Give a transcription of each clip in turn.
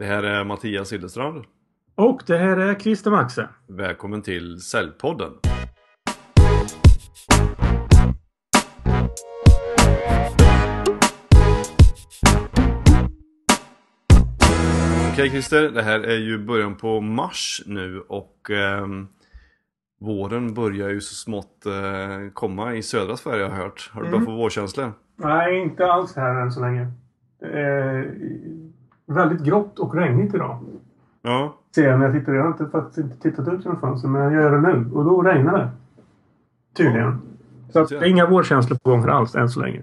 Det här är Mattias Hillestrand. Och det här är Christer Maxe. Välkommen till Säljpodden. Okej Christer, det här är ju början på mars nu och eh, våren börjar ju så smått eh, komma i södra Sverige har jag hört. Har du börjat Mm. få vårkänslor? Nej, inte alls här än så länge. Är väldigt grått och regnigt idag. Ja, Ser jag när jag tittar. Jag har inte, faktiskt inte tittat ut genom fönstret, men jag gör det nu. Och då regnar det. Tydligen. Så att det är inga vårkänslor på gång alls än så länge.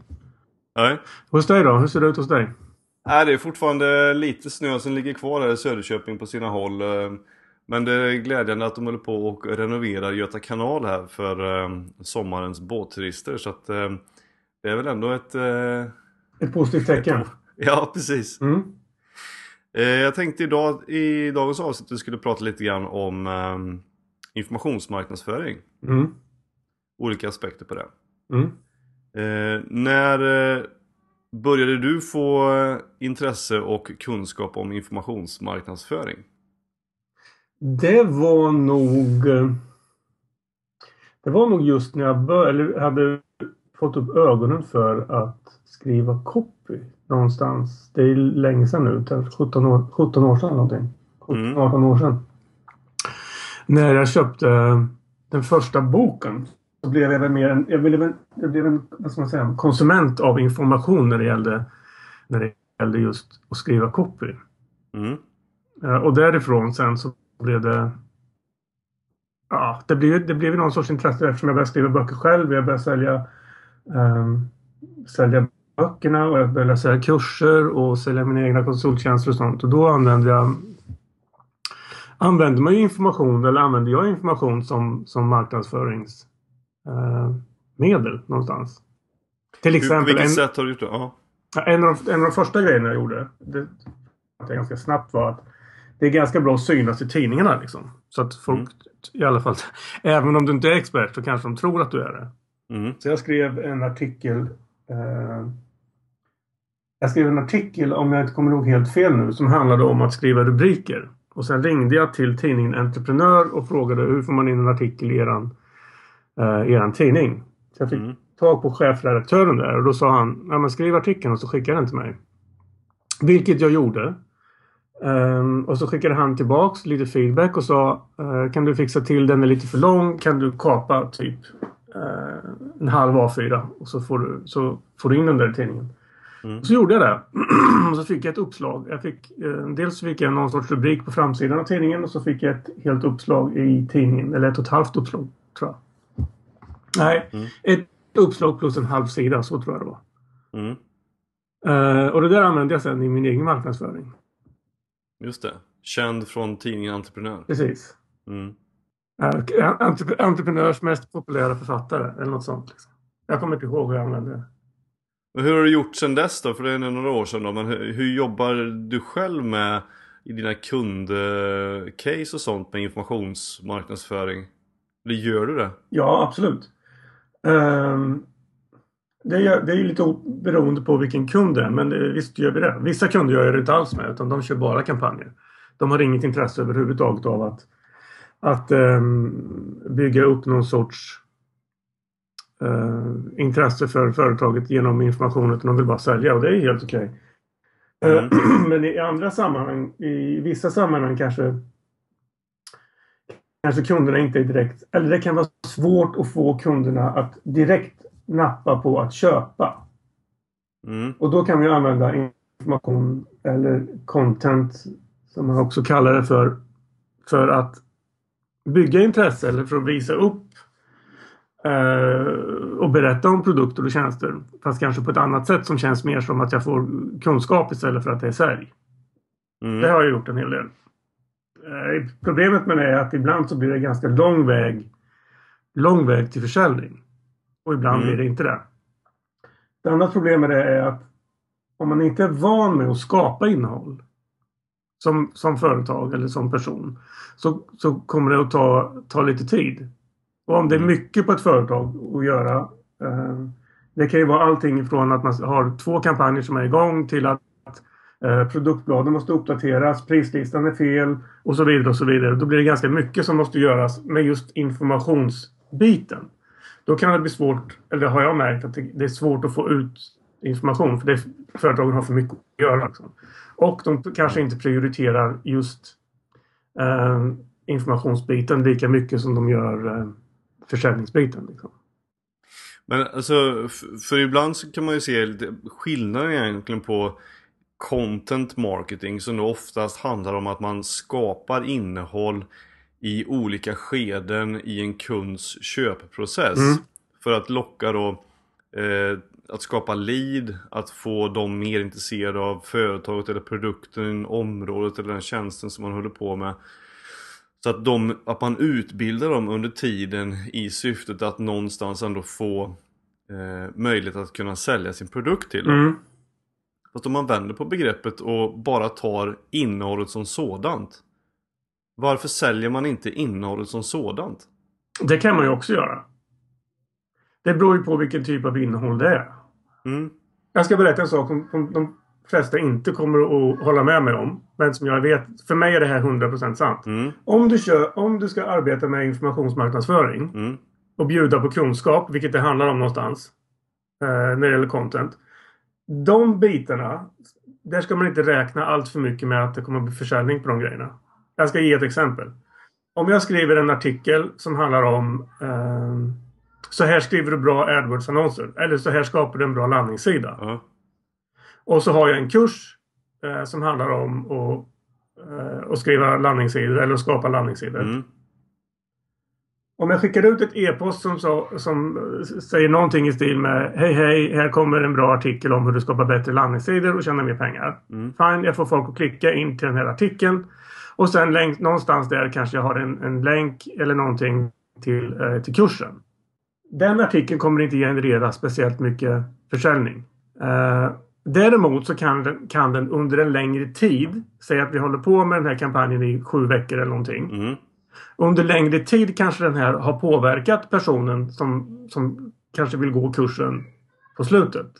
nej. Hos dig då? Hur ser det ut hos dig? Nej, det är fortfarande lite snö som ligger kvar här i Söderköping på sina håll. eh, Men det är glädjande att de håller på och renoverar Göta kanal här för eh, sommarens båtturister. Så att eh, det är väl ändå ett... Ett positivt tecken. Ja, precis. Mm. Eh, Jag tänkte idag, i dagens avsnitt att vi skulle prata lite grann om eh, informationsmarknadsföring. Mm. Olika aspekter på det. Mm. Eh, när eh, började du få intresse och kunskap om informationsmarknadsföring? Det var nog... Det var nog just när jag bör, eller hade fått upp ögonen för att skriva copy någonstans. Det är länge sedan nu. kanske 17 år, 17 år sedan någonting. 17, Mm. 18 år sedan. När jag köpte den första boken så blev jag väl mer en, jag blev en, jag blev en vad ska man säga, konsument av information när det gällde, när det gällde just att skriva copy. Mm. Eh, Och därifrån sen så blev det... Ja, det blev, det blev någon sorts intresse eftersom jag började skriva böcker själv. Jag började sälja, sälja böckerna och jag började sälja kurser och sälja mina egna konsulttjänster och sånt. Och då använde jag använde man ju information, eller använde jag information som, som marknadsföringsmedel eh, någonstans. Till Hur, på exempel vilket en, sätt har du gjort det? Ja. En av, de, en av de första grejerna jag gjorde, det, jag ganska snabbt var att det är ganska bra att synas i tidningarna. Liksom. Så att folk, Mm. i alla fall, även om du inte är expert så kanske de tror att du är det. Mm. Så jag skrev en artikel. Eh, jag skrev en artikel, om jag inte kommer ihåg helt fel nu, som handlade om att skriva rubriker. Och sen ringde jag till tidningen Entreprenör och frågade hur får man in en artikel i eran, eh, eran tidning. Så jag fick Mm. tag på chefredaktören där och då sa han ja, men skriv artikeln och så skicka den till mig. Vilket jag gjorde. Ehm, och så skickade han tillbaks lite feedback och sa eh, kan du fixa till den är lite för lång kan du kapa typ en halv A4 och så får du, så får du in den där tidningen. Mm. Så gjorde jag det. och så fick jag ett uppslag. Jag fick, eh, dels fick jag någon sorts rubrik på framsidan av tidningen och så fick jag ett helt uppslag i tidningen. Eller ett och ett halvt uppslag tror jag. Nej, Mm. ett uppslag plus en halv sida. Så tror jag det var. Mm. Eh, och det där använde jag sen i min egen marknadsföring. Just det. Känd från tidningen Entreprenör. Precis. Mm. Entre entreprenörs mest populära författare eller något sånt. Liksom. Jag kommer inte ihåg hur jag använde det. Och hur har du gjort sen dess då? För det är några år sedan då. Men hur, hur jobbar du själv med i dina kundcase och sånt med informationsmarknadsföring? Eller gör du det? Ja, absolut. Ehm, det, är, det är ju lite beroende på vilken kund det är, men det, visst gör vi det. Vissa kunder gör jag det inte alls med, utan de kör bara kampanjer. De har inget intresse överhuvudtaget av att, att ehm, bygga upp någon sorts eh, intresse för företaget genom information, utan de vill bara sälja och det är helt okej. Eh, Men i andra sammanhang, i vissa sammanhang kanske kanske kunderna inte är direkt, eller det kan vara svårt att få kunderna att direkt nappa på att köpa. Mm. Och då kan vi använda information eller content som man också kallar det för för att bygga intresse eller för att visa upp eh, och berätta om produkter och tjänster. Fast kanske på ett annat sätt som känns mer som att jag får kunskap istället för att det är sälj. Det Mm. har jag gjort en hel del. Eh, Problemet med det är att ibland så blir det ganska lång väg, lång väg till försäljning. Och ibland Mm. blir det inte det. Ett annat problem med det är att om man inte är van med att skapa innehåll som, som företag eller som person så, så kommer det att ta, ta lite tid. Och om det är Mm. mycket på ett företag att göra eh, det kan ju vara allting från att man har två kampanjer som är igång till att Eh, produktbladen måste uppdateras, prislistan är fel och så vidare och så vidare. Då blir det ganska mycket som måste göras med just informationsbiten. Då kan det bli svårt, eller har jag märkt att det är svårt att få ut information för det företagen har för mycket att göra. Liksom. Och de kanske inte prioriterar just eh, informationsbiten lika mycket som de gör eh, försäljningsbiten. Liksom. Men alltså, för ibland så kan man ju se lite skillnaden egentligen på content marketing som då oftast handlar om att man skapar innehåll i olika skeden i en kunds köpprocess. Mm. För att locka då eh, att skapa lead, att få dem mer intresserade av företaget eller produkten, området eller den tjänsten som man håller på med. Så att, de, att man utbildar dem under tiden i syftet att någonstans ändå få eh, möjlighet att kunna sälja sin produkt till dem. Mm. Fast om man vänder på begreppet och bara tar innehållet som sådant. Varför säljer man inte innehållet som sådant? Det kan man ju också göra. Det beror ju på vilken typ av innehåll det är. Mm. Jag ska berätta en sak som de flesta inte kommer att hålla med mig om. Men som jag vet, för mig är det här 100% sant. Mm. Om, du kör, om du ska arbeta med informationsmarknadsföring mm. och bjuda på kunskap, vilket det handlar om någonstans. Eh, när det gäller content. De bitarna, där ska man inte räkna allt för mycket med att det kommer att bli försäljning på de grejerna. Jag ska ge ett exempel. Om jag skriver en artikel som handlar om eh, så här skriver du bra AdWords-annonser. Eller så här skapar du en bra landningssida. Mm. Och så har jag en kurs eh, som handlar om att, eh, att skriva landningssidor eller att skapa landningssidor. Mm. Om jag skickar ut ett e-post som, så, som säger någonting i stil med Hej hej, här kommer en bra artikel om hur du skapar bättre landningssidor och tjänar mer pengar. Mm. Fine, jag får folk att klicka in till den här artikeln. Och sen längs, någonstans där kanske jag har en, en länk eller någonting till, eh, till kursen. Den artikeln kommer inte generera speciellt mycket försäljning. Eh, däremot så kan den, kan den under en längre tid, säg att vi håller på med den här kampanjen i sju veckor eller någonting. Mm. Under längre tid kanske den här har påverkat personen som, som kanske vill gå kursen på slutet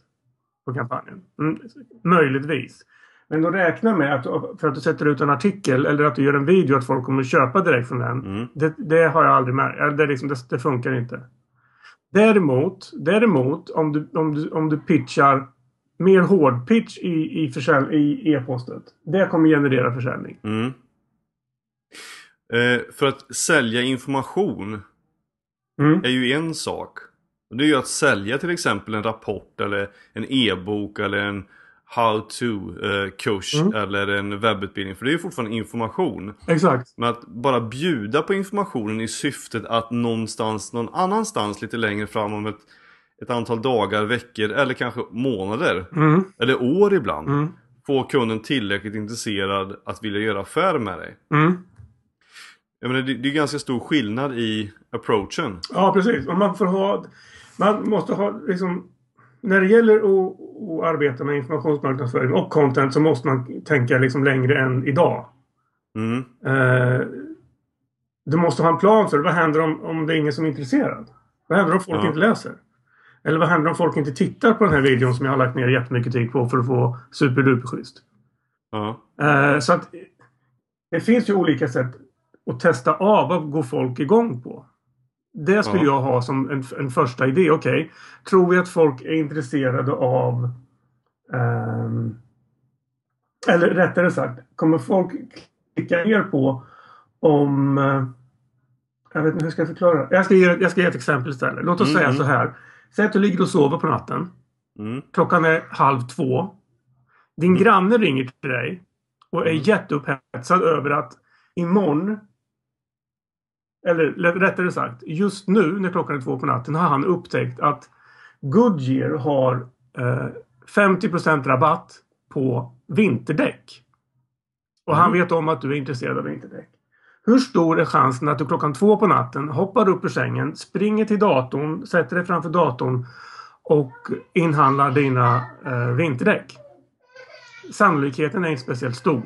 på kampanjen. Mm, möjligtvis. Men då räkna med att för att du sätter ut en artikel eller att du gör en video att folk kommer att köpa direkt från den. Mm. Det, det, har jag aldrig märkt. Det, liksom, det, det funkar inte. Däremot, däremot om, du, om, du, om du pitchar mer hård pitch i, i, försälj, i e-postet. Det kommer generera försäljning. Mm. Eh, för att sälja information mm. är ju en sak. Det är ju att sälja till exempel en rapport eller en e-bok eller en how to-kurs eh, mm. eller en webbutbildning. För det är ju fortfarande information. Exakt. Men att bara bjuda på informationen i syftet att någonstans, någon annanstans lite längre fram om ett, ett antal dagar, veckor eller kanske månader. Mm. Eller år ibland. Mm. Få kunden tillräckligt intresserad att vilja göra affär med dig. Mm. Jag menar, det, det är ganska stor skillnad i approachen. Ja, precis. Och man får ha... Man måste ha liksom när det gäller att, att arbeta med informationsmarknadsföring och content så måste man tänka liksom längre än idag. Mm. Eh, du måste ha en plan för det. Vad händer om, om det är ingen som är intresserad? Vad händer om folk ja. inte läser? Eller vad händer om folk inte tittar på den här videon som jag har lagt ner jättemycket tid på för att få superduper schysst? Ja. Eh, så att det finns ju olika sätt att testa av vad går folk igång på. Det skulle ja. jag ha som en, en första idé. Okej, okay. tror vi att folk är intresserade av um, eller rättare sagt, kommer folk klicka ner på om uh, jag vet inte hur ska jag förklara. Jag ska ge, jag ska ge ett exempel istället. Låt oss mm. säga så här. Säg att du ligger och sover på natten. Mm. Klockan är halv två. Din mm. granne ringer till dig och är mm. jätteupphetsad över att imorgon eller rättare sagt, just nu när klockan är två på natten har han upptäckt att Goodyear har eh, 50% rabatt på vinterdäck. Och mm. han vet om att du är intresserad av vinterdäck. Hur stor är chansen att du klockan två på natten hoppar upp ur sängen, springer till datorn, sätter dig framför datorn och inhandlar dina eh, vinterdäck? Sannolikheten är inte speciellt stor.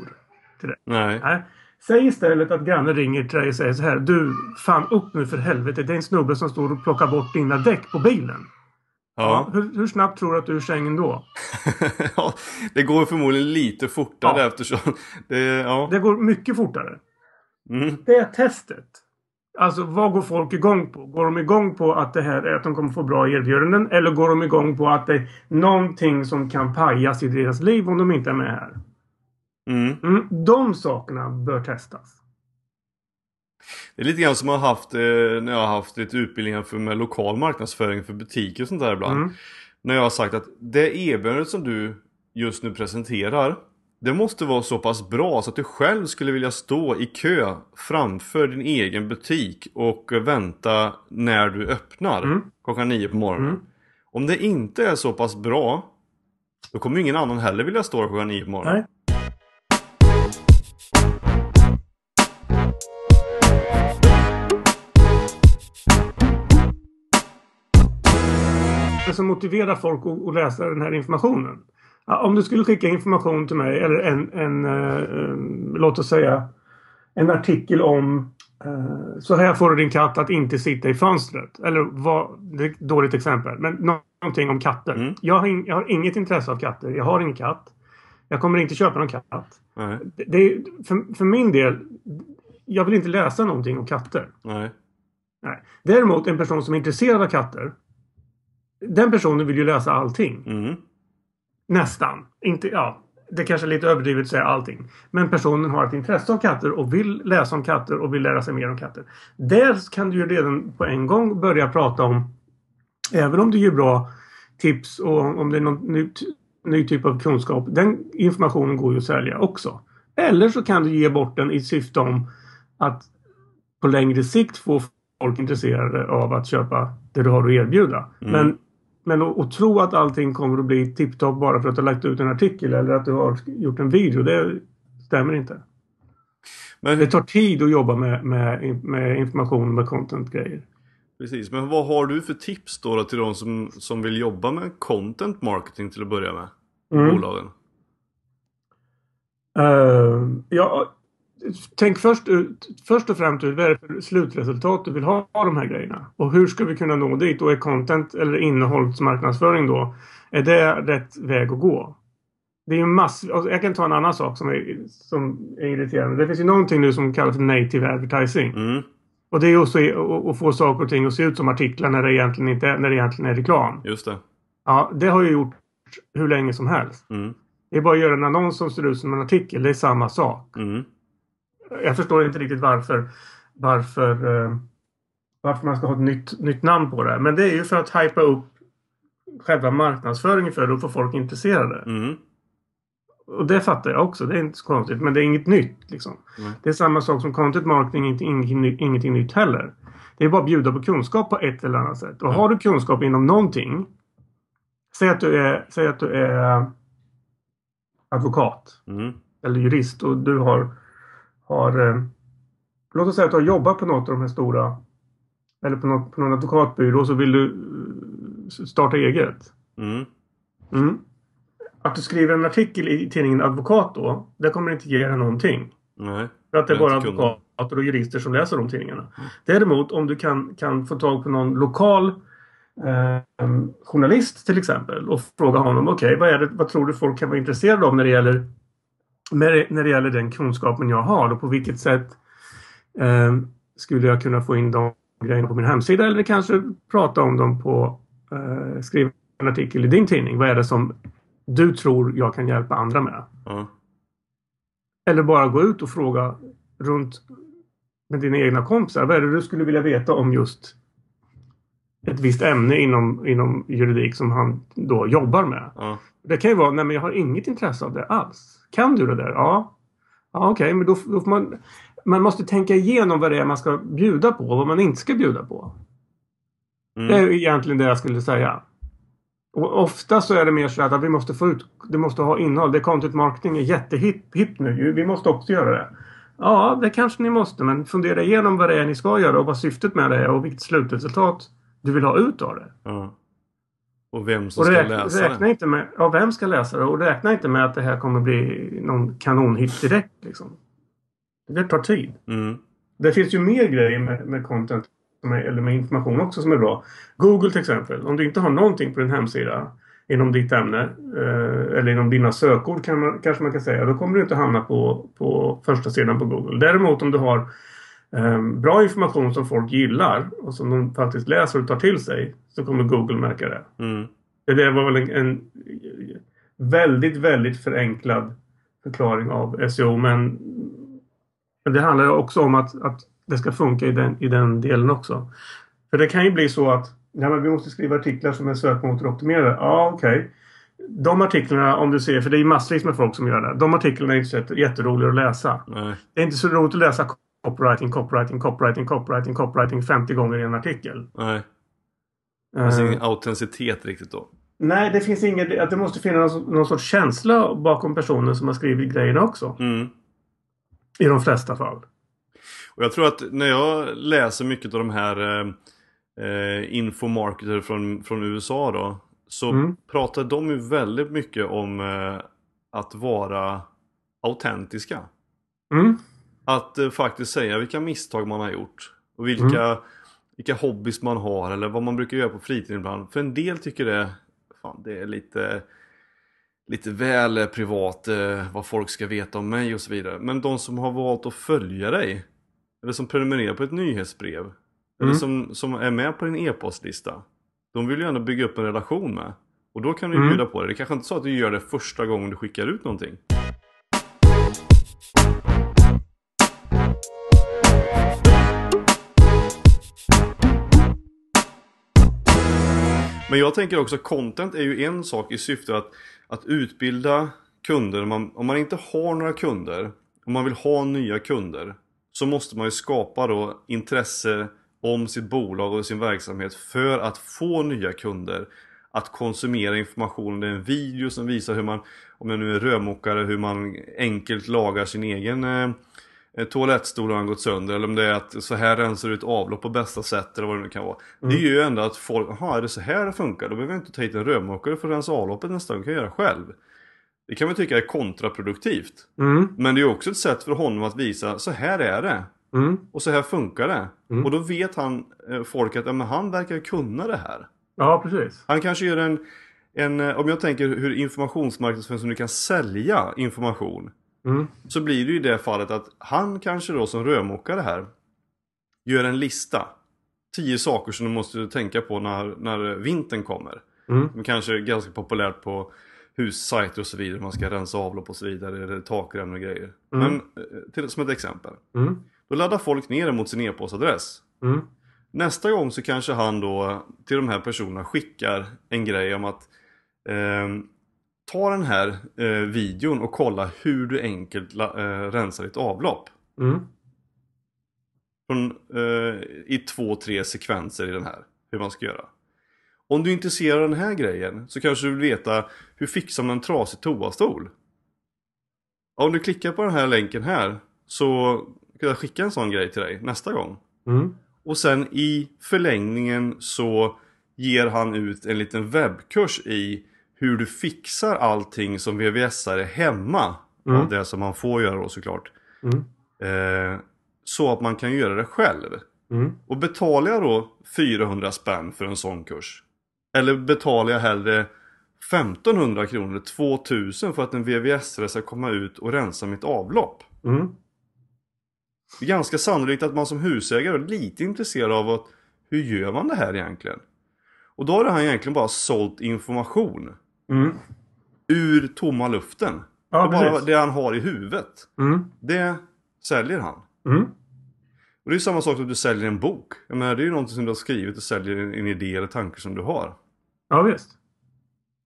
Till det. Nej. Nej. Säg istället att grannen ringer till dig och säger så här. Du, fan upp nu för helvete. Det är en snubbe som står och plockar bort dina däck på bilen. Ja. Hur, hur snabbt tror du att du är ur sängen då? ja, det går förmodligen lite fortare Ja. eftersom det, ja. Det går mycket fortare. Mm. Det är testet. Alltså vad går folk igång på? Går de igång på att det här är att de kommer få bra erbjudanden? Eller går de igång på att det är någonting som kan pajas i deras liv om de inte är med här? Mm. Mm, de sakerna bör testas. Det är lite grann som jag har haft eh, när jag har haft lite utbildningar för med lokal marknadsföring för butiker och sånt där ibland. Mm. När jag har sagt att det erbjudandet som du just nu presenterar det måste vara så pass bra så att du själv skulle vilja stå i kö framför din egen butik och vänta när du öppnar Mm. klockan nio på morgonen. Mm. Om det inte är så pass bra då kommer ingen annan heller vilja stå klockan nio på morgonen. Nej. Det som motiverar folk att, att läsa den här informationen. Om du skulle skicka information till mig eller en, en eh, eh, låt oss säga en artikel om eh, så här får du din katt att inte sitta i fönstret. Eller vad, det är ett dåligt exempel. Men nå- någonting om katter. Mm. Jag, har in, jag har inget intresse av katter. Jag har ingen katt. Jag kommer inte köpa någon katt. Nej, Det, det, för, för min del, jag vill inte läsa någonting om katter. nej. Nej. Däremot en person som är intresserad av katter. Den personen vill ju läsa allting. Mm. Nästan. Inte, ja, det kanske är lite överdrivet att säga allting. Men personen har ett intresse av katter och vill läsa om katter och vill lära sig mer om katter. Där kan du ju redan på en gång börja prata om Även om du ger bra tips och om det är någon ny, ny typ av kunskap. Den informationen går ju att sälja också. Eller så kan du ge bort den i syfte om att på längre sikt få folk intresserade av att köpa det du har att erbjuda. Mm. Men, men att, tro att allting kommer att bli tipptopp bara för att du har lagt ut en artikel eller att du har gjort en video. Det stämmer inte. Men, Det tar tid att jobba med, med, med information med content-grejer. precis, men vad har du för tips då, då till de som, som vill jobba med content marketing till att börja med? Mm. Bolagen? Eh, ja, tänk först, först och främst vad är det för slutresultat du vill ha av de här grejerna. Och hur ska vi kunna nå dit? Och är content eller innehållsmarknadsföring då, är det rätt väg att gå? Det är ju massor, alltså jag kan ta en annan sak som är, som är irriterande. Det finns ju någonting nu som kallas för native advertising. Mm, Och det är just att, få saker och ting att se ut som artiklar när det egentligen, inte är, när det egentligen är reklam. just det. Ja, det har ju gjort hur länge som helst. Mm, Det är bara att göra en annons som ser ut som en artikel. Det är samma sak. mm, Jag förstår inte riktigt varför varför, eh, varför man ska ha ett nytt, nytt namn på det. Men det är ju för att hypa upp själva marknadsföringen för det och få folk intresserade. mm, Och det fattar jag också. Det är inte så konstigt. Men det är inget nytt. Liksom. Nej. Det är samma sak som content marketing. Inte, ingenting, ingenting nytt heller. Det är bara att bjuda på kunskap på ett eller annat sätt. Och Mm. har du kunskap inom någonting. Säg att du är, säg att du är advokat mm, eller jurist och du har, har eh, låt oss säga att du har jobbat på något av de här stora eller på, något, på någon advokatbyrå så vill du eh, starta eget. mm, Mm. Att du skriver en artikel i tidningen Advokat då, det kommer inte ge dig någonting. nej. För att det är bara advokater och jurister som läser de tidningarna. Däremot om du kan, kan få tag på någon lokal eh, journalist till exempel och fråga honom okej vad, är det, vad tror du folk kan vara intresserade av när det gäller när, när det gäller den kunskapen jag har och på vilket sätt eh, skulle jag kunna få in de grejerna på min hemsida eller kanske prata om dem på eh, skriva en artikel i din tidning. Vad är det som du tror jag kan hjälpa andra med? Ja. Eller bara gå ut och fråga runt med dina egna kompisar. Vad är det du skulle vilja veta om just ett visst ämne inom, inom juridik som han då jobbar med? Ja. Det kan ju vara, nej men jag har inget intresse av det alls. Kan du det där? Ja. Ja okej, men då, då får man... Man måste tänka igenom vad det är man ska bjuda på och vad man inte ska bjuda på. Det är Mm, egentligen det jag skulle säga. Och ofta så är det mer så att vi måste få ut, det måste ha innehåll. Det content marketing är jättehipp hipp nu. Vi måste också göra det. Ja, det kanske ni måste, men fundera igenom vad det är ni ska göra och vad syftet med det är och vilket slutresultat du vill ha ut av det. ja. Och vem som Och ska räkna, läsa räkna det. inte med, ja, vem ska läsa det? Och räkna inte med att det här kommer bli någon kanonhit direkt. Liksom. Det tar tid. Mm, Det finns ju mer grejer med, med content är, eller med information också som är bra. Google till exempel. Om du inte har någonting på din hemsida inom ditt ämne eh, eller inom dina sökord kan man, kanske man kan säga. Då kommer du inte hamna på, på första sidan på Google. Däremot om du har bra information som folk gillar och som de faktiskt läser och tar till sig så kommer Google märka det. Mm. Det var väl en, en väldigt, väldigt förenklad förklaring av SEO men det handlar också om att, att det ska funka i den, i den delen också. För det kan ju bli så att ja, men vi måste skriva artiklar som är sökmotoroptimerade. Ja, okej. Okay. De artiklarna, om du ser, för det är massvis med folk som gör det. De artiklarna är inte så jätteroliga att läsa. Nej. Det är inte så roligt att läsa copywriting, copywriting, copywriting, copywriting, copywriting 50 gånger i en artikel. Nej. Det finns ingen autenticitet riktigt då. Nej, det finns inget. Att det måste finnas någon sorts känsla bakom personen som har skrivit grejerna också. Mm. I de flesta fall. Och jag tror att när jag läser mycket av de här eh, infomarketer från, från USA då. Så Mm. pratar de ju väldigt mycket om eh, att vara autentiska. Mm. Att eh, faktiskt säga vilka misstag man har gjort. Och vilka, Mm. vilka hobbys man har eller vad man brukar göra på fritiden ibland. För en del tycker det, fan, det är lite, lite väl privat eh, vad folk ska veta om mig och så vidare. Men de som har valt att följa dig. Eller som prenumererar på ett nyhetsbrev. Eller Mm. som, som är med på din e-postlista. De vill ju ändå bygga upp en relation med. Och då kan du Mm. bjuda på det. Det är kanske inte så att du gör det första gången du skickar ut någonting. Men jag tänker också content är ju en sak i syfte att, att utbilda kunder. Om man, om man inte har några kunder, om man vill ha nya kunder, så måste man ju skapa då intresse om sitt bolag och sin verksamhet för att få nya kunder. Att konsumera information. Det är en video som visar hur man, om jag nu är rörmokare, hur man enkelt lagar sin egen eh, eh, eh, toalettstol har gått sönder eller om det är att så här rensar du ett avlopp på bästa sätt eller vad det nu kan vara. Det gör ju ändå att folk, jaha är det så här det funkar? Då behöver jag inte ta hit en rörmokare för att rensa avloppet nästa gång, kan jag göra själv. Det kan man tycka är kontraproduktivt. Mm. Men det är också ett sätt för honom att visa, så här är det. Mm. Och så här funkar det. Mm. Och då vet han, eh, folk att ja, men han verkar kunna det här. Ja, precis. Han kanske gör en, en eh, om jag tänker hur informationsmarknadsföring som du kan sälja information. Mm. Så blir det ju i det fallet att han kanske då som rörmokare här gör en lista. Tio saker som du måste tänka på när, när vintern kommer. Mm. Kanske är ganska populärt på hussajter och så vidare. Man ska rensa avlopp och så vidare. Eller takrämnen och grejer. Mm. Men eh, till, som ett exempel. Mm. Då laddar folk ner det mot sin e-postadress. Mm. Nästa gång så kanske han då till de här personerna skickar en grej om att ehm, ta den här eh, videon och kolla hur du enkelt la, eh, rensar ditt avlopp. Mm. Från, eh, I två, tre sekvenser i den här. Hur man ska göra. Om du är intresserad av den här grejen så kanske du vill veta hur fixar man en trasig toastol? Om du klickar på den här länken här så kan jag skicka en sån grej till dig nästa gång. Mm. Och sen i förlängningen så ger han ut en liten webbkurs i hur du fixar allting som VVS-are hemma. Mm. Det som man får göra då såklart. Mm. Eh, så att man kan göra det själv. Mm. Och betalar jag då 400 spänn för en sån kurs? Eller betalar jag hellre 1500 kronor eller 2000 för att en VVS-are ska komma ut och rensa mitt avlopp? Mm. Det är ganska sannolikt att man som husägare är lite intresserad av att hur gör man det här egentligen? Och då har han egentligen bara sålt information Mm. ur tomma luften. Ja, det, bara det han har i huvudet. Mm. Det säljer han. Mm. Och det är samma sak som du säljer en bok. Jag menar, det är ju någonting som du har skrivit och säljer en, en idé eller tanke som du har. Ja, visst.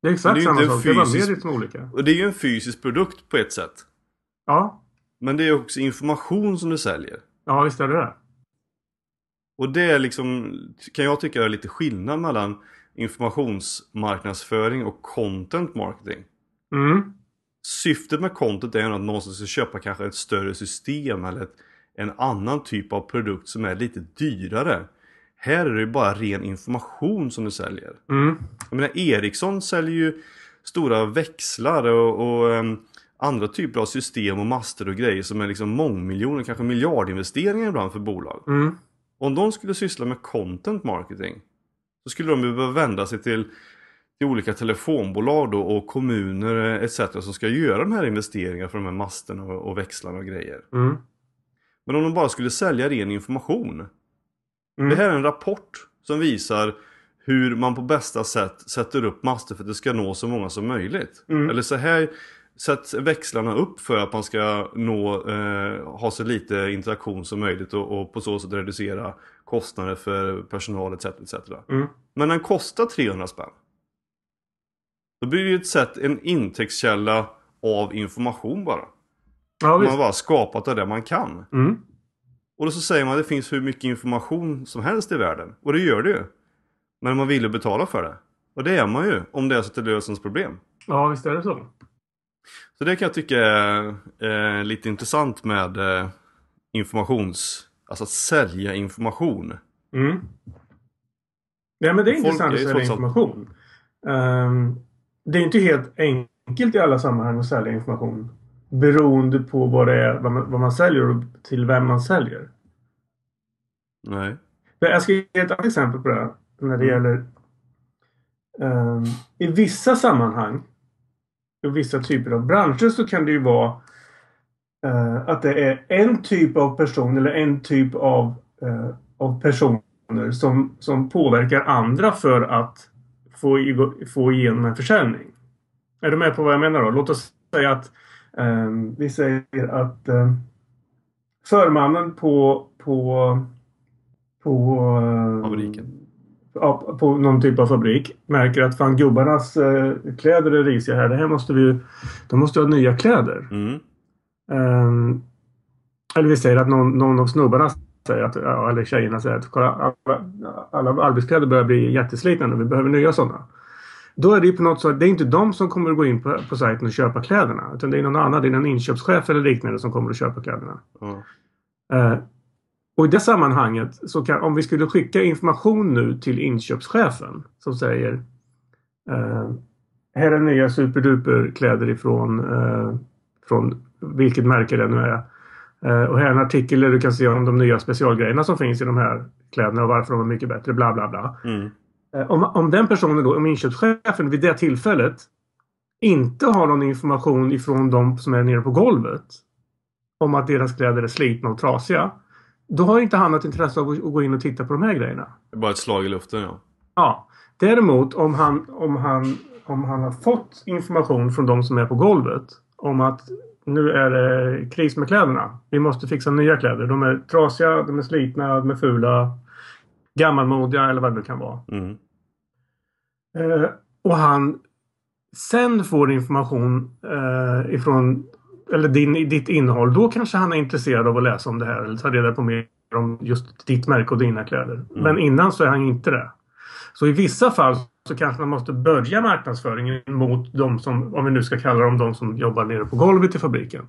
Det är exakt samma sak. Det är bara fysisk- mediet som är olika. Och det är ju en fysisk produkt på ett sätt. Ja. Men det är också information som du säljer. Ja, visst är det det. Och det är liksom, kan jag tycka är lite skillnad mellan informationsmarknadsföring och content marketing. Mm. Syftet med content är ju att någon ska köpa kanske ett större system eller ett, en annan typ av produkt som är lite dyrare. Här är det ju bara ren information som du säljer. Mm. Jag menar Ericsson säljer ju stora växlar och, och ehm, andra typer av system och master och grejer som är liksom mångmiljoner, kanske miljardinvesteringar ibland för bolag. Mm. Om de skulle syssla med content marketing så skulle de behöva vända sig till, till olika telefonbolag då och kommuner etc. som ska göra de här investeringarna för de här masterna och, och växlarna och grejer. Mm. Men om de bara skulle sälja ren information. Mm. Det här är en rapport som visar hur man på bästa sätt sätter upp master för att det ska nå så många som möjligt. Mm. Eller så här sätts växlarna upp för att man ska nå, eh, ha så lite interaktion som möjligt och, och på så sätt reducera kostnader för personal etc. etc. Mm. Men den kostar 300 spänn. Då blir det ju ett sätt, en intäktskälla av information bara. Ja, Man visst. har bara skapat av det man kan. Mm. Och då så säger man att det finns hur mycket information som helst i världen. Och det gör det ju. Men man vill ju betala för det. Och det är man ju om det är så att det löser ens problem. Ja, visst är det så. Så det kan jag tycka är eh, lite intressant med eh, informations... Alltså att sälja information. Mm. Ja, men det är Folk intressant är att sälja information. Ehm, det är inte helt enkelt i alla sammanhang att sälja information. Beroende på vad, det är, vad, man, vad man säljer och till vem man säljer. Nej. Jag ska ge ett annat exempel på det. här, När det Mm. gäller... ehm, I vissa sammanhang och vissa typer av branscher så kan det ju vara eh, att det är en typ av person eller en typ av, eh, av personer som, som påverkar andra för att få, i- få igenom en försäljning. Är du med på vad jag menar då? Låt oss säga att eh, vi säger att eh, förmannen på, på, på eh, Fabriken ja, på någon typ av fabrik märker att fan gubbarnas eh, kläder är risiga här. Det här måste vi De måste ha nya kläder. Mm. Ehm, eller vi säger att någon, någon av snubbarna säger att, eller tjejerna säger att kolla, alla, alla arbetskläder börjar bli jätteslitna nu. Vi behöver nya sådana. Då är det ju på något sätt, det är inte de som kommer att gå in på, på sajten och köpa kläderna. Utan det är någon annan, det är någon inköpschef eller liknande som kommer att köpa kläderna. Ja. Eh, och i det sammanhanget, så kan, om vi skulle skicka information nu till inköpschefen som säger eh, Här är nya superduper kläder ifrån eh, från vilket märke det nu är. Eh, och här är en artikel där du kan se om de nya specialgrejerna som finns i de här kläderna och varför de är mycket bättre. Bla bla bla. Mm. Eh, Om, om den personen då, om inköpschefen vid det tillfället inte har någon information ifrån de som är nere på golvet om att deras kläder är slitna och trasiga. Då har inte han något intresse av att gå in och titta på de här grejerna. Det är bara ett slag i luften ja. Ja. Däremot om han, om han, om han har fått information från de som är på golvet om att nu är det kris med kläderna. Vi måste fixa nya kläder. De är trasiga, de är slitna, de är fula. Gammalmodiga eller vad det nu kan vara. Mm. Eh, och han sen får information eh, ifrån eller din, ditt innehåll. Då kanske han är intresserad av att läsa om det här eller ta reda på mer om just ditt märke och dina kläder. Men innan så är han inte det. Så i vissa fall så kanske man måste börja marknadsföringen mot de som, om vi nu ska kalla dem de som jobbar nere på golvet i fabriken.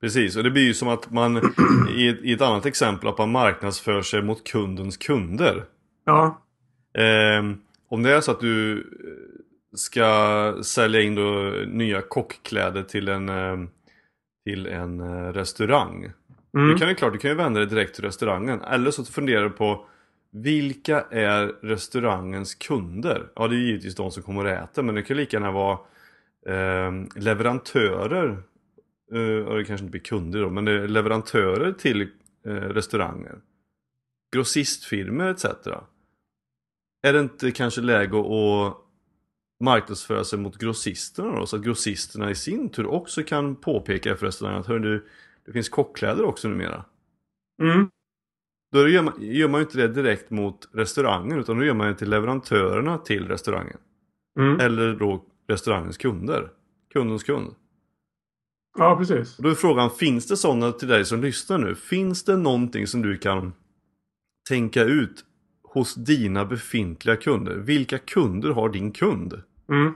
Precis, och det blir ju som att man i ett, i ett annat exempel att man marknadsför sig mot kundens kunder. Ja, Ehm, om det är så att du eh, ska sälja in då nya kockkläder till en, eh, till en eh, restaurang. mm. Du kan ju klart, du kan ju vända dig direkt till restaurangen. Eller så funderar du på vilka är restaurangens kunder? Ja, det är givetvis de som kommer att äta, men det kan lika gärna vara eh, leverantörer. Eh, och det kanske inte blir kunder då, men det är leverantörer till eh, restauranger. Grossistfirmor etc. Är det inte kanske läge att marknadsföra sig mot grossisterna då? Så att grossisterna i sin tur också kan påpeka för restaurangen att hör du, det finns kockkläder också numera. Mm. Då gör man, gör man inte det direkt mot restaurangen utan då gör man det till leverantörerna till restaurangen. Mm. Eller då restaurangens kunder. Kundens kund. Ja, precis. Och då är frågan, finns det sådana till dig som lyssnar nu? Finns det någonting som du kan tänka ut hos dina befintliga kunder? Vilka kunder har din kund? Mm.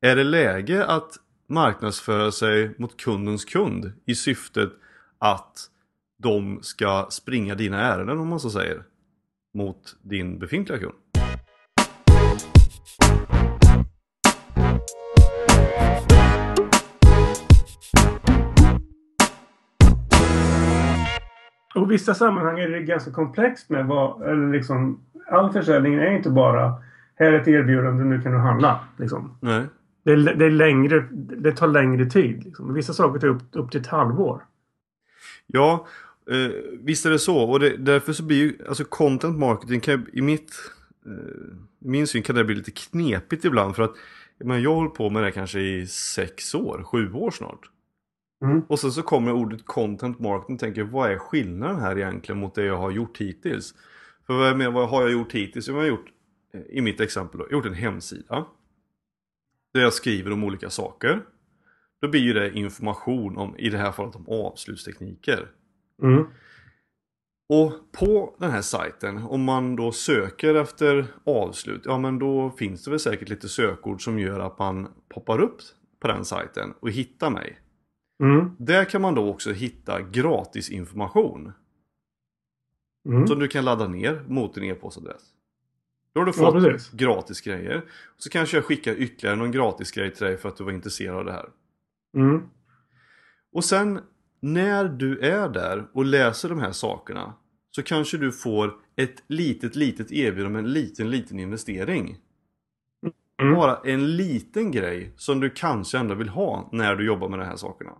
Är det läge att marknadsföra sig mot kundens kund i syftet att de ska springa dina ärenden om man så säger mot din befintliga kund? Och i vissa sammanhang är det ganska komplext med vad, eller liksom, all försäljning är inte bara här är ett erbjudande, nu kan du handla. Liksom. Nej. Det, det, är längre, det tar längre tid. Liksom. Vissa saker tar upp, upp till ett halvår. Ja, eh, visst är det så. Och det, därför så blir ju, alltså content marketing kan, i mitt, eh, min syn kan det bli lite knepigt ibland. För att men jag har hållit på med det kanske i sex år, sju år snart. Mm. Och sen så kommer ordet content marketing och tänker vad är skillnaden här egentligen mot det jag har gjort hittills? För vad, jag menar, vad har jag gjort hittills? Jag har gjort, i mitt exempel då, gjort en hemsida. Där jag skriver om olika saker. Då blir ju det information om, i det här fallet om avslutstekniker. Mm. Och på den här sajten, om man då söker efter avslut, ja men då finns det väl säkert lite sökord som gör att man poppar upp på den sajten och hittar mig. Mm. Där kan man då också hitta gratis information Mm. som du kan ladda ner mot din e-postadress. Då har du Ja, fått precis. gratis grejer. Så kanske jag skickar ytterligare någon gratis grej till dig för att du var intresserad av det här. Mm. Och sen när du är där och läser de här sakerna så kanske du får ett litet, litet erbjudande med en liten, liten investering. Mm. Bara en liten grej som du kanske ändå vill ha när du jobbar med de här sakerna.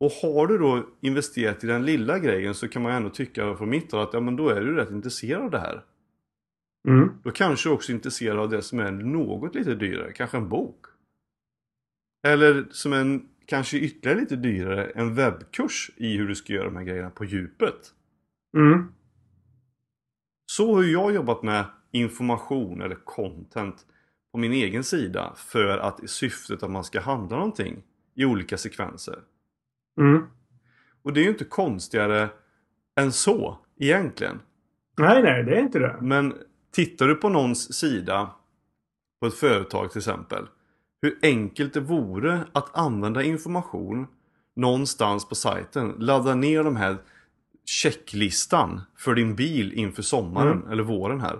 Och har du då investerat i den lilla grejen så kan man ändå tycka från mitt håll att ja men då är du rätt intresserad av det här. Mm. Då kanske du också är intresserad av det som är något lite dyrare, kanske en bok. Eller som en, kanske ytterligare lite dyrare, en webbkurs i hur du ska göra de här grejerna på djupet. Mm. Så har jag jobbat med information eller content på min egen sida för att i syftet att man ska handla någonting i olika sekvenser. Mm. Och det är ju inte konstigare än så egentligen. Nej, nej, det är inte det. Men tittar du på någons sida på ett företag till exempel. Hur enkelt det vore att använda information någonstans på sajten. Ladda ner de här checklistan för din bil inför sommaren eller våren här.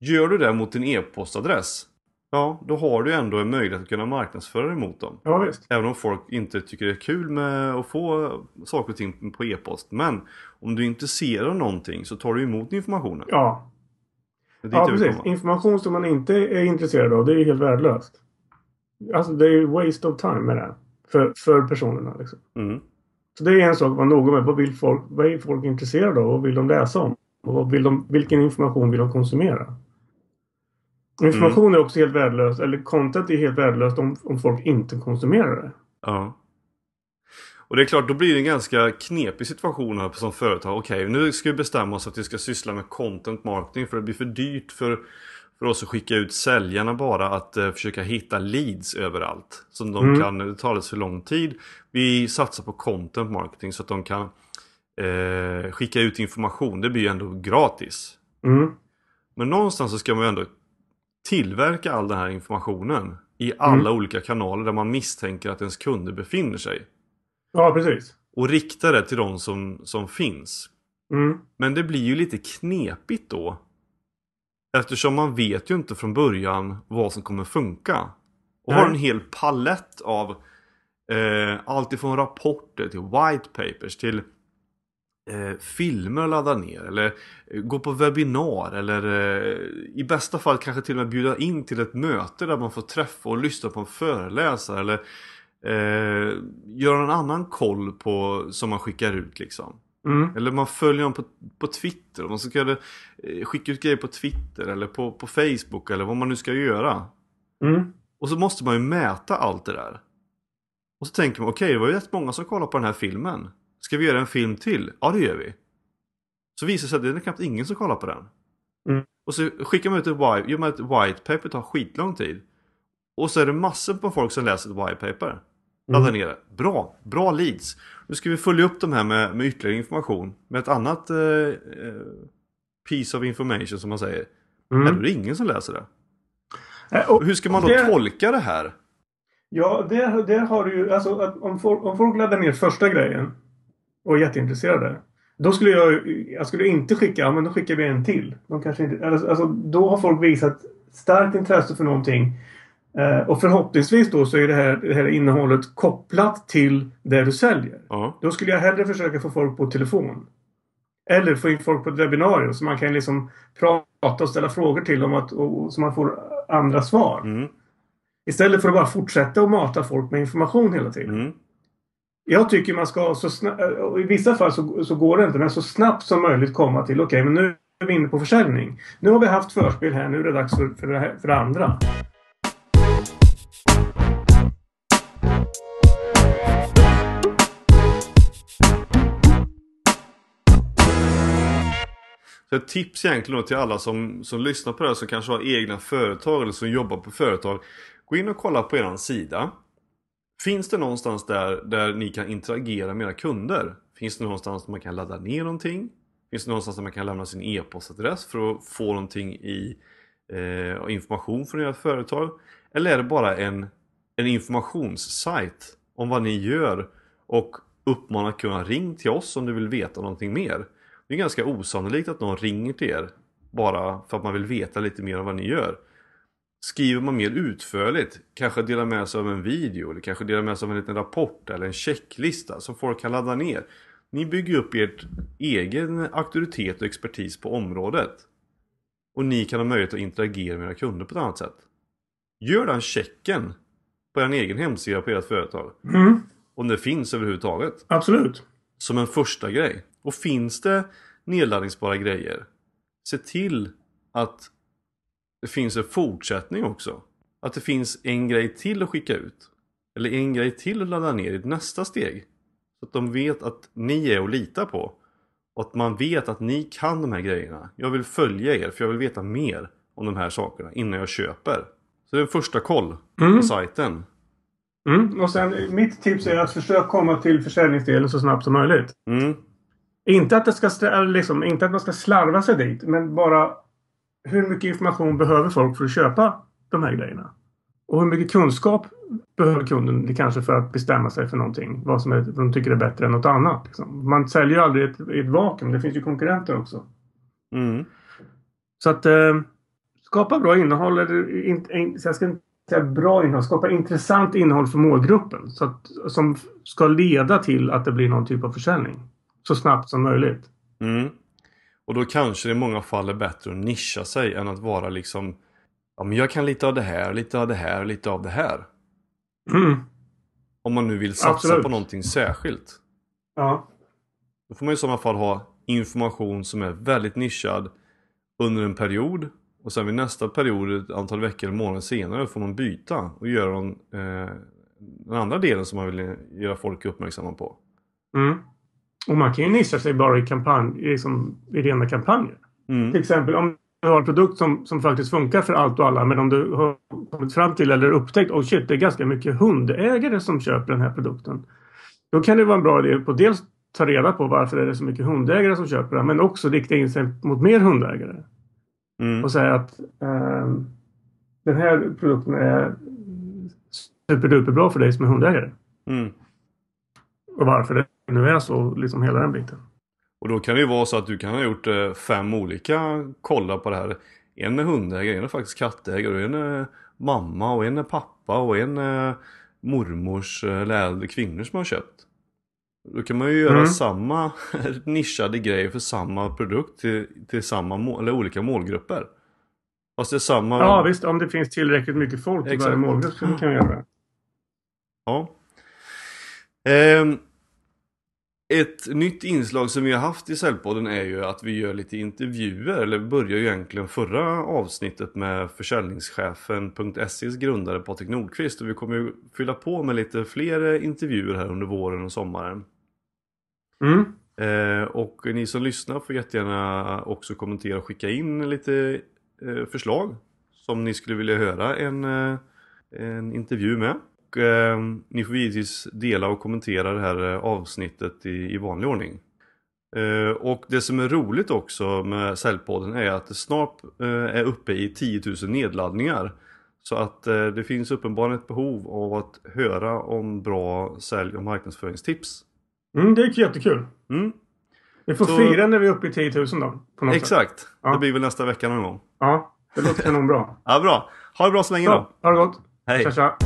Gör du det mot din e-postadress. Ja, då har du ändå en möjlighet att kunna marknadsföra dig mot dem. Ja. Även om folk inte tycker det är kul med att få saker och ting på e-post. Men om du är intresserad av någonting så tar du emot informationen. Ja, ja precis. Information som man inte är intresserad av, det är helt värdelöst. Alltså, det är waste of time med det. För, för personerna liksom. Mm. Så det är en sak att vara noga med. Vad, vill folk, vad är folk intresserade av? Vad vill de läsa om? Och vad vill de, vilken information vill de konsumera? Information är också helt värdelöst. Eller content är helt värdelöst om, om folk inte konsumerar det. Ja. Och det är klart, då blir det en ganska knepig situation här som företag. Okej, nu ska vi bestämma oss att vi ska syssla med content marketing för det blir för dyrt för, för oss att skicka ut säljarna bara att eh, försöka hitta leads överallt. Som de Mm. kan, det tar alldeles för lång tid. Vi satsar på content marketing så att de kan eh, skicka ut information. Det blir ju ändå gratis. Mm. Men någonstans så ska man ju ändå tillverka all den här informationen i alla olika kanaler där man misstänker att ens kunder befinner sig. Ja, precis. Och rikta det till de som, som finns. Mm. Men det blir ju lite knepigt då. Eftersom man vet ju inte från början vad som kommer funka. Och Nej. har en hel palett av eh, allt ifrån rapporter till white papers till eh, filmer att ladda ner eller eh, gå på webbinar eller eh, i bästa fall kanske till och med bjuda in till ett möte där man får träffa och lyssna på en föreläsare eller eh, göra en annan koll på som man skickar ut liksom. Mm. Eller man följer dem på, på Twitter. Man ska eh, skicka ut grejer på Twitter eller på, på Facebook eller vad man nu ska göra. Mm. Och så måste man ju mäta allt det där. Och så tänker man, okej det var ju rätt många som kollade på den här filmen. Ska vi göra en film till? Ja det gör vi. Så visar det sig att det är knappt ingen som kollar på den. Mm. Och så skickar man ut ett white, gör man ett white paper, tar skitlång tid. Och så är det massor på folk som läser ett white paper. Ladda ner det. Bra, bra leads. Nu ska vi följa upp de här med, med ytterligare information. Med ett annat eh, eh, piece of information som man säger. Mm. Är det ingen som läser det. Eh, och Hur ska man då det- tolka det här? Ja, det, det har du ju. Alltså, om, folk, om folk laddar ner första grejen och är jätteintresserade. Då skulle jag, jag skulle inte skicka, ja men då skickar vi en till. De kanske inte, alltså, då har folk visat starkt intresse för någonting. Eh, och förhoppningsvis då så är det här, det här innehållet kopplat till det du säljer. Ja. Då skulle jag hellre försöka få folk på telefon. Eller få in folk på ett webbinarium så man kan liksom prata och ställa frågor till dem att, och, så man får andra svar. Mm. Istället för att bara fortsätta att mata folk med information hela tiden. Mm. Jag tycker man ska så snabbt, i vissa fall så, så går det inte, men så snabbt som möjligt komma till okej, men nu är vi inne på försäljning. Nu har vi haft förspel här, nu är det dags för, för, det, här, för det andra. Så ett tips egentligen då till alla som, som lyssnar på det här som kanske har egna företag eller som jobbar på företag. Gå in och kolla på er sida. Finns det någonstans där, där ni kan interagera med era kunder? Finns det någonstans där man kan ladda ner någonting? Finns det någonstans där man kan lämna sin e-postadress för att få någonting i eh, information från ert företag? Eller är det bara en, en informationssajt om vad ni gör och uppmanar kunden ring till oss om du vill veta någonting mer? Det är ganska osannolikt att någon ringer till er bara för att man vill veta lite mer om vad ni gör. Skriver man mer utförligt, kanske delar med sig av en video eller kanske delar med sig av en liten rapport eller en checklista som folk kan ladda ner. Ni bygger upp ert egen auktoritet och expertis på området. Och ni kan ha möjlighet att interagera med era kunder på ett annat sätt. Gör den checken på er egen hemsida på ert företag. Mm, Om det finns överhuvudtaget. absolut. Som en första grej. Och finns det nedladdningsbara grejer, se till att det finns en fortsättning också. Att det finns en grej till att skicka ut. Eller en grej till att ladda ner i nästa steg. Så att de vet att ni är att lita på. Och att man vet att ni kan de här grejerna. Jag vill följa er för jag vill veta mer om de här sakerna innan jag köper. Så det är en första koll Mm. på sajten. Mm. Och sen mitt tips är att försöka komma till försäljningsdelen så snabbt som möjligt. Mm. Inte att, det ska, liksom, inte att man ska slarva sig dit, men bara hur mycket information behöver folk för att köpa de här grejerna? Och hur mycket kunskap behöver kunden kanske för att bestämma sig för någonting? Vad som är, vad de tycker är bättre än något annat. Liksom. Man säljer ju aldrig ett, ett vakuum. Det finns ju konkurrenter också. Mm. Så att eh, skapa bra innehåll. Eller, in, in, så jag ska inte säga bra innehåll. Skapa intressant innehåll för målgruppen. Så att, som ska leda till att det blir någon typ av försäljning. Så snabbt som möjligt. Mm. Och då kanske det i många fall är bättre att nischa sig än att vara liksom Ja men jag kan lite av det här, lite av det här, lite av det här. Mm. Om man nu vill satsa Absolut. på någonting särskilt. Ja. Då får man i sådana fall ha information som är väldigt nischad under en period. Och sen vid nästa period, ett antal veckor eller månader senare, får man byta och göra den, eh, den andra delen som man vill göra folk uppmärksamma på. Mm. Och man kan ju nischa sig bara i, kampanj, liksom, i rena kampanjer. Mm. Till exempel om du har en produkt som, som faktiskt funkar för allt och alla. Men om du har kommit fram till eller upptäckt oh shit, det är ganska mycket hundägare som köper den här produkten. Då kan det vara en bra idé på dels ta reda på varför är det så mycket hundägare som köper den. Men också rikta in sig mot mer hundägare. Mm. Och säga att ehm, den här produkten är superduper bra för dig som är hundägare. Mm. Och varför det nu är så, liksom hela den biten. Och då kan det ju vara så att du kan ha gjort eh, fem olika kollar på det här. En är hundägare, en är faktiskt kattägare, och en är mamma och en är pappa och en är mormors eh, eller äldre kvinnor som har köpt. Då kan man ju göra Mm. samma nischade grej för samma produkt till, till samma mål, eller olika målgrupper. Fast det är samma... Ja visst, om det finns tillräckligt mycket folk i varje målgrupp så kan man göra det. Ja. Ehm, ett nytt inslag som vi har haft i Säljpodden är ju att vi gör lite intervjuer, eller börjar ju egentligen förra avsnittet med försäljningschefen.ses grundare Patrik Nordqvist och vi kommer ju fylla på med lite fler intervjuer här under våren och sommaren. Mm. Eh, och ni som lyssnar får jättegärna också kommentera och skicka in lite eh, förslag som ni skulle vilja höra en, eh, en intervju med. Och, eh, ni får givetvis dela och kommentera det här eh, avsnittet i, i vanlig ordning. Eh, och det som är roligt också med Säljpodden är att det snart eh, är uppe i 10 000 nedladdningar. Så att eh, det finns uppenbarligen ett behov av att höra om bra sälj och marknadsföringstips. Mm, det är jättekul. Mm. Vi får Så- fira när vi är uppe i 10 000 då. Exakt, Ja. det blir väl nästa vecka någon gång. Ja, det låter kanon bra. Ja, bra. Ha det bra så länge då. Ha det gott. Hej! Tja, tja.